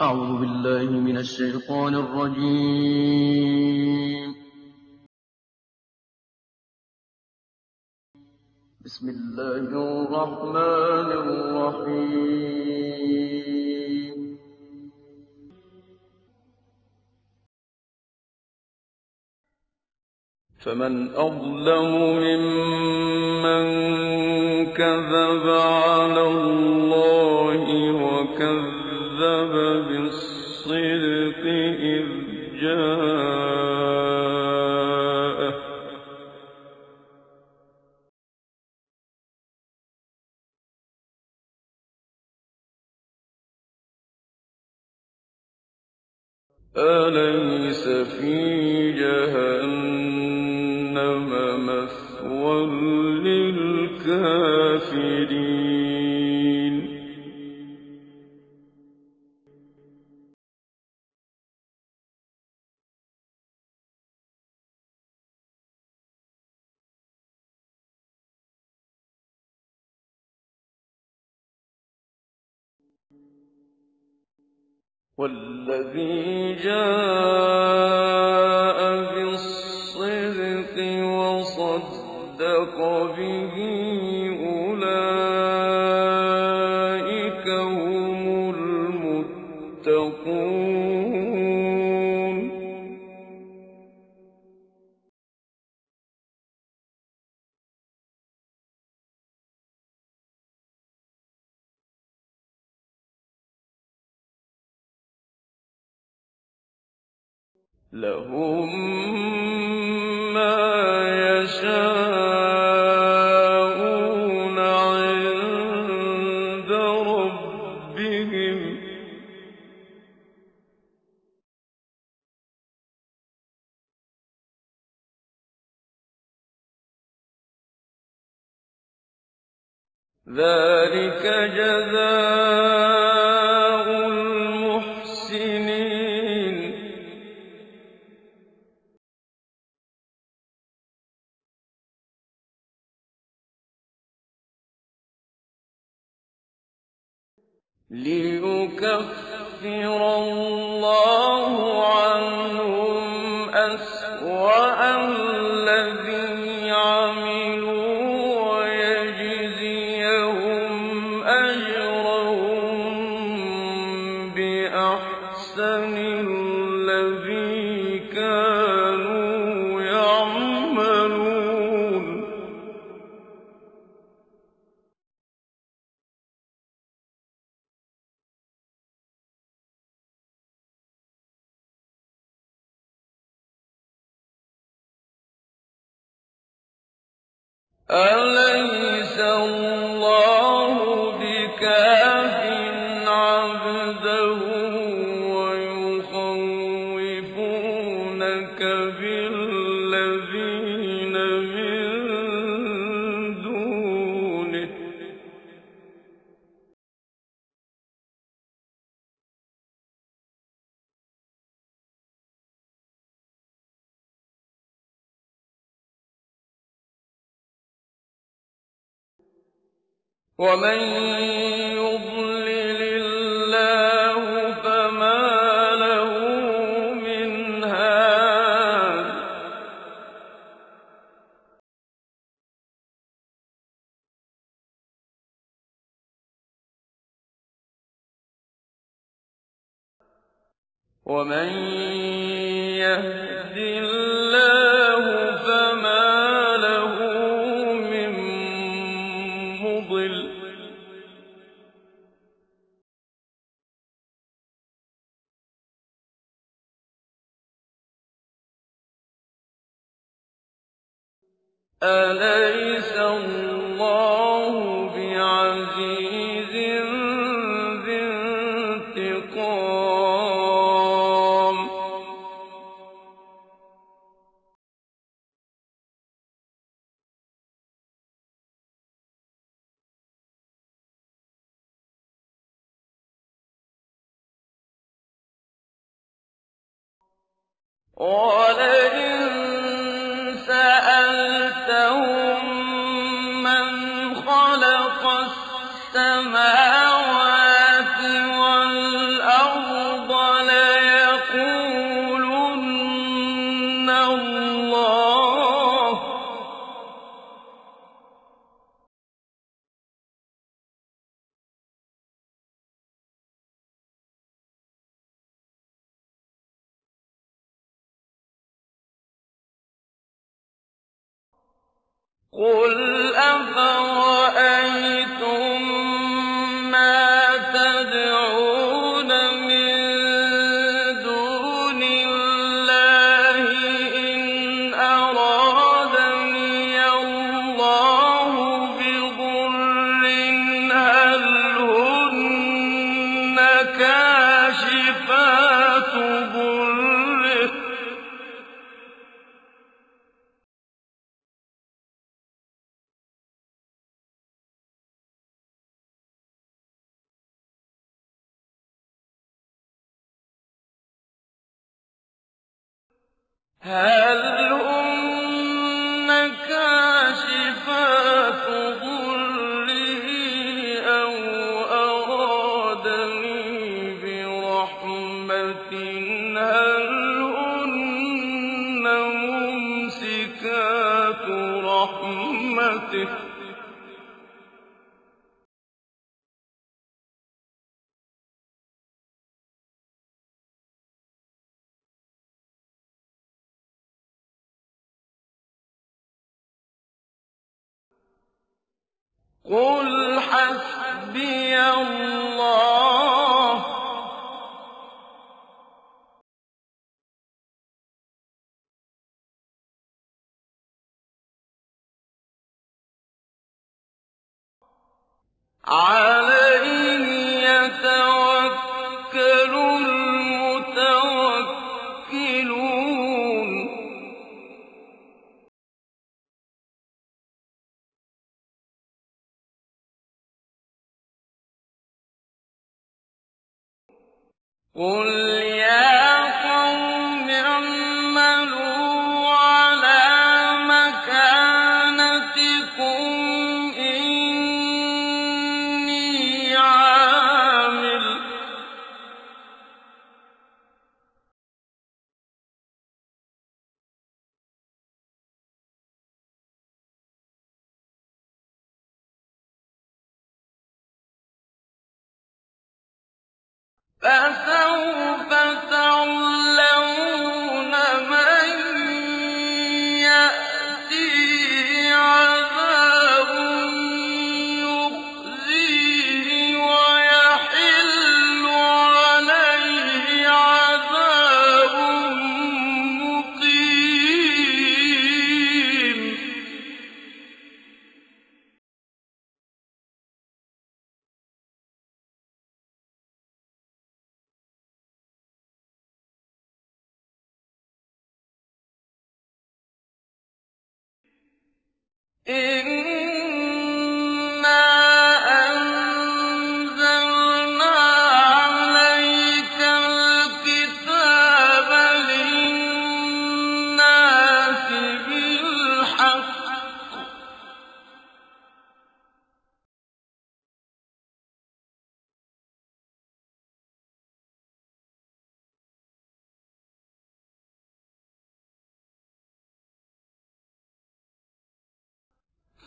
أعوذ بالله من الشيطان الرجيم. بسم الله الرحمن الرحيم. فمن أظلم ممن كذب إذ جاءه أليس في جهنم مثوى للكافرين والذي جاء لهم ما يشاءون عند ربهم. ذلك ليكفر الله أَلَيْسَ وَمَن يُضْلِلِ اللَّهُ فَمَا لَهُ مِنْ وَمَن أَلَيْسَ اللَّهُ بِعَزِيزٍ ذِي انتِقَامٍ؟ قُلْ أَفَرَأَيْتُم هل قُلْ حَسْبِيَ اللَّهُ ۖ. عَلَيْهِ قل فَسَوْفَ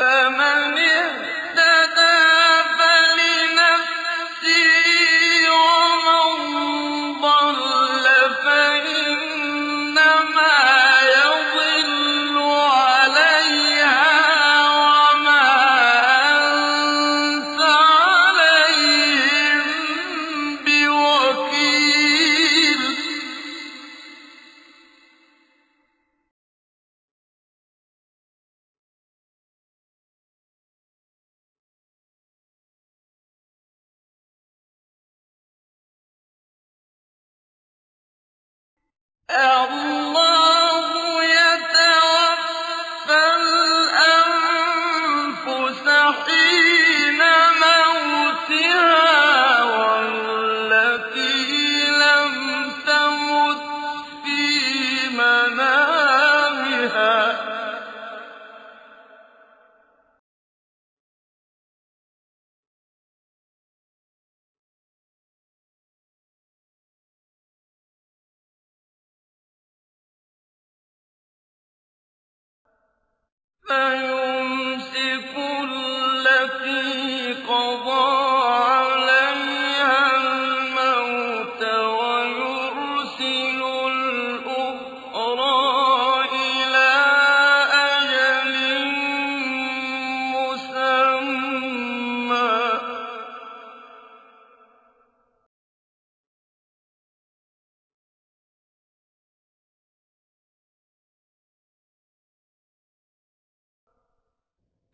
فَمَنِ اللَّهُ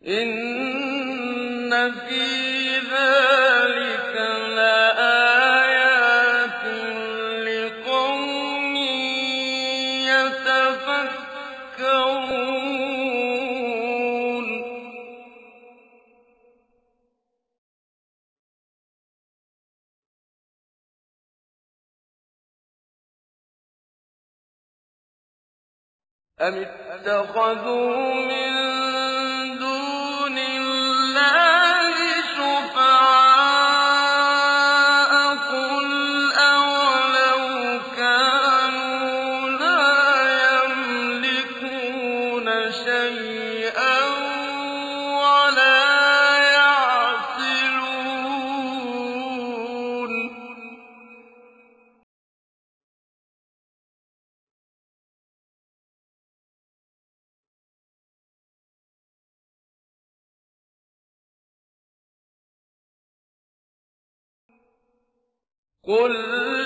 إِنَّ فِي ذَٰلِكَ لَآيَاتٍ لِّقَوْمٍ يَتَفَكَّرُونَ أَمِ اتَّخَذُوا مِن قل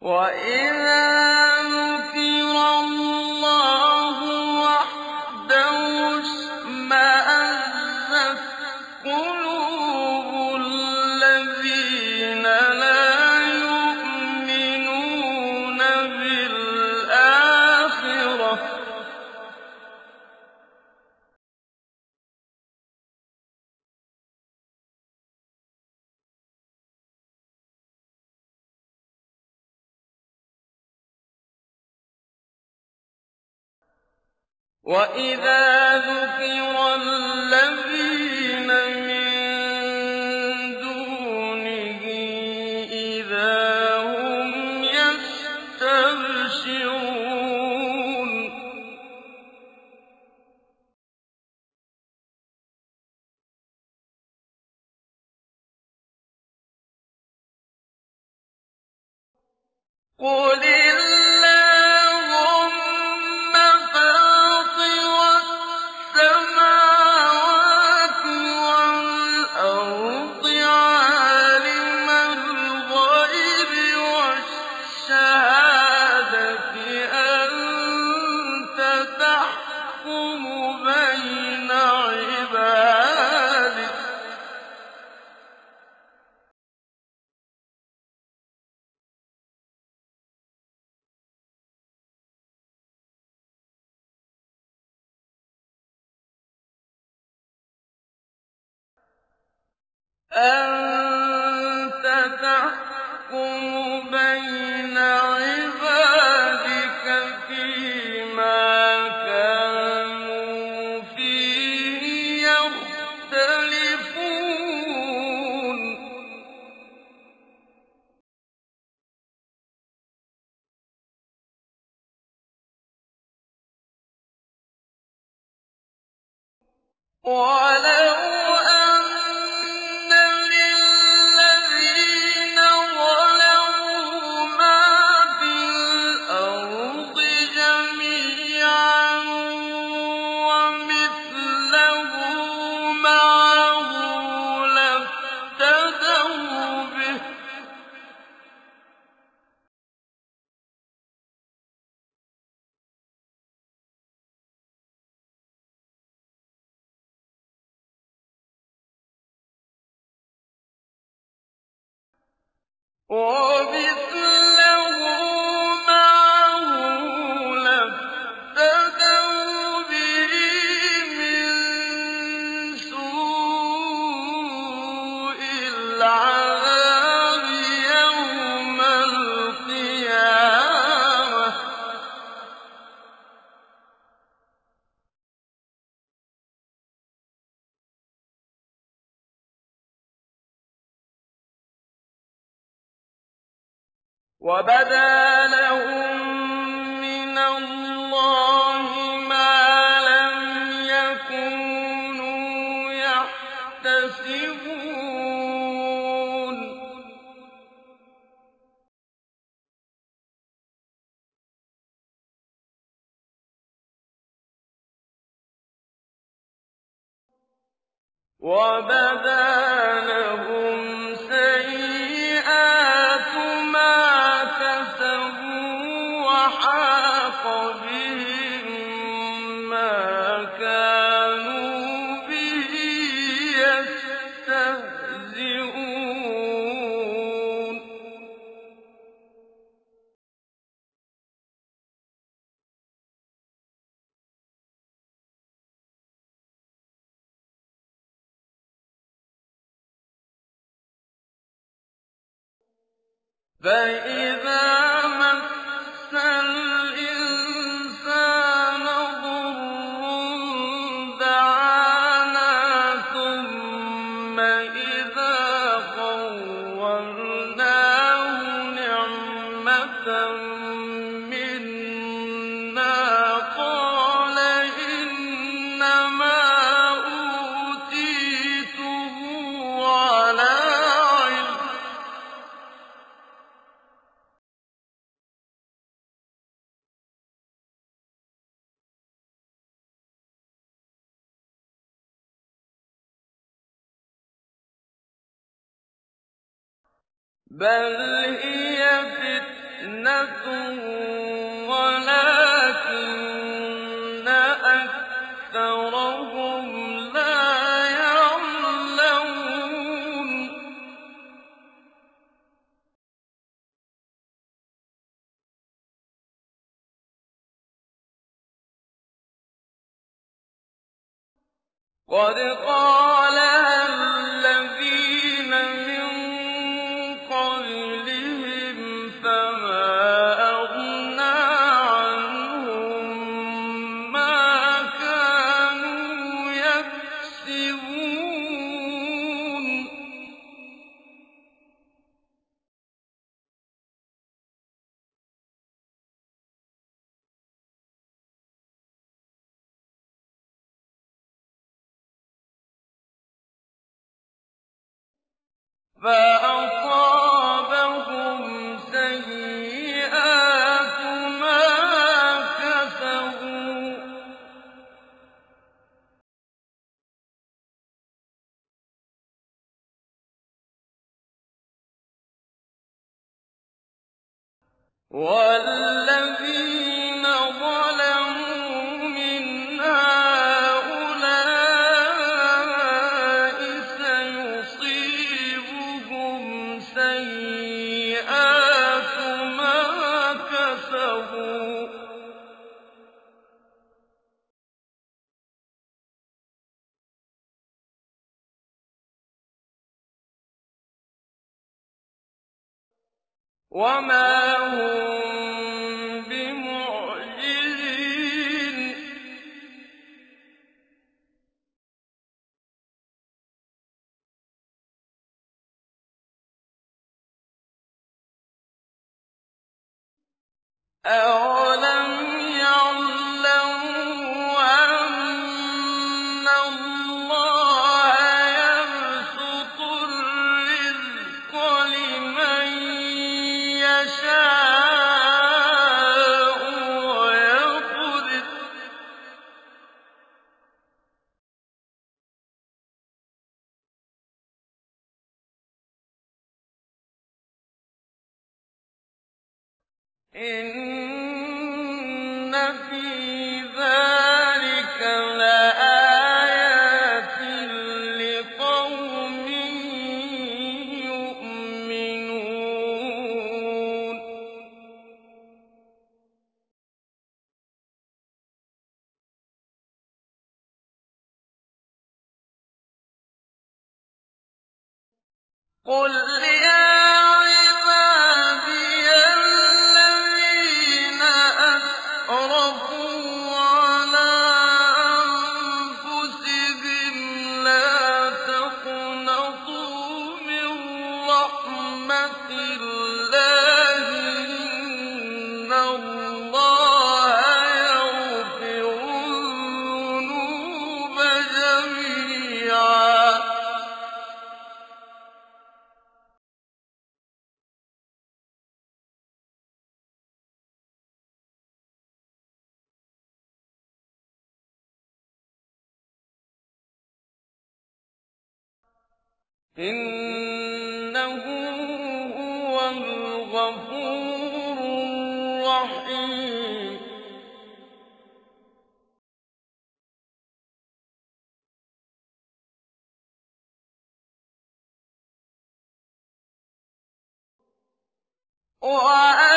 وَإِذَا وَإِذَا ذُكِرَ الَّذِينَ أَن وَبِ وَبَدَا لَهُم مِّنَ اللَّهِ مَا لَمْ يَكُونُوا يَحْتَسِبُونَ. وَبَدَا فَإِذَا مَسَّ بَلْ هِيَ فِتْنَةٌ وَلَٰكِنَّ أَكْثَرَهُمْ لَا يَعْلَمُونَ قَدْ قَالَ فَأَصَابَهُمْ سَيِّئَاتُ مَا كَسَبُوا ۚ. وَالَّذِينَ وَمَا هُم بِمُعْجِزِينَ فِي ذَٰلِكَ إِنَّهُ هُوَ الْغَفُورُ الرَّحِيمُ. وَأَنِيبُوا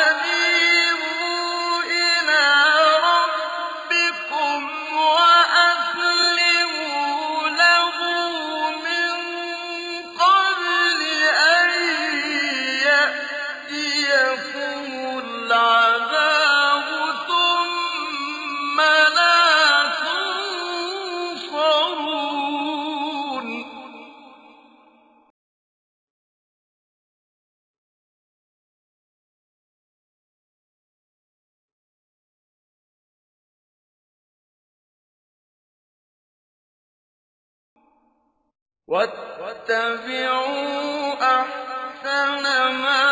وَاتَّبِعُوا أَحْسَنَ مَا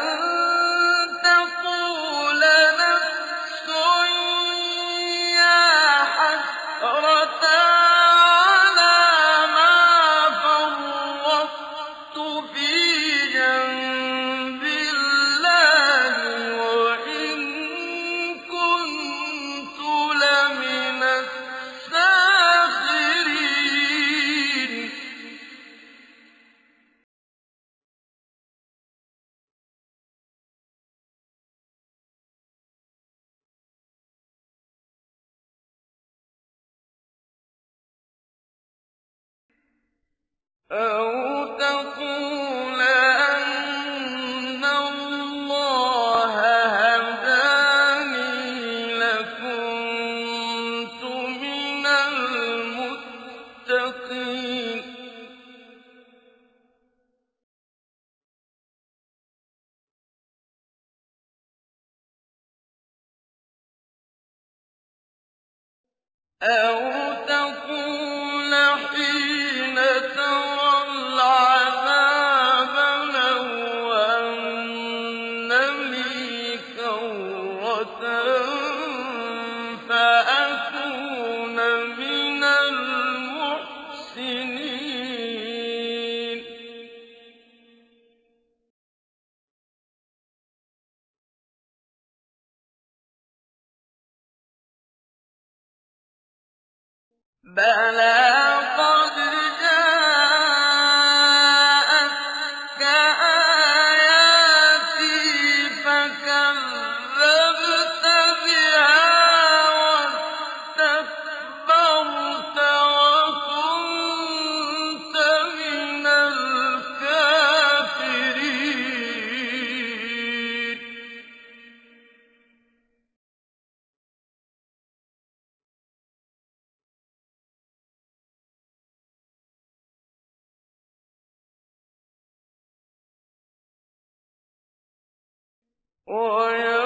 أَوْ تَقُولَ أَنَّ اللَّهَ هَدَانِي لَكُنتُ مِنَ الْمُتَّقِينَ 我要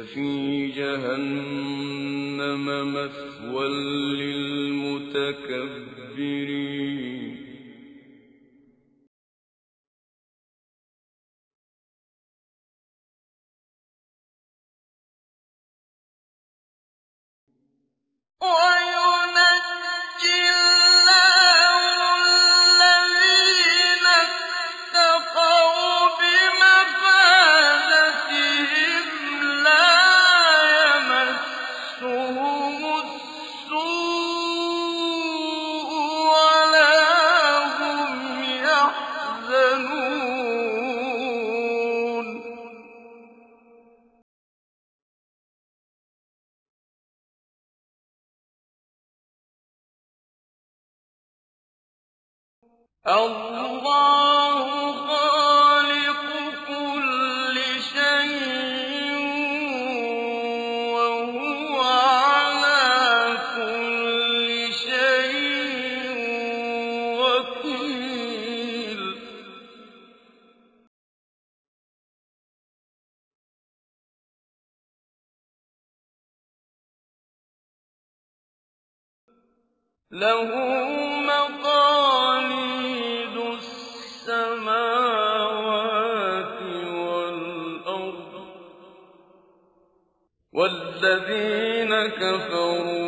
في جهنم مثوى للمتكبرين. وَيَا لَّهُ السَّمَاوَاتِ وَالْأَرْضِ ۗ وَالَّذِينَ كَفَرُوا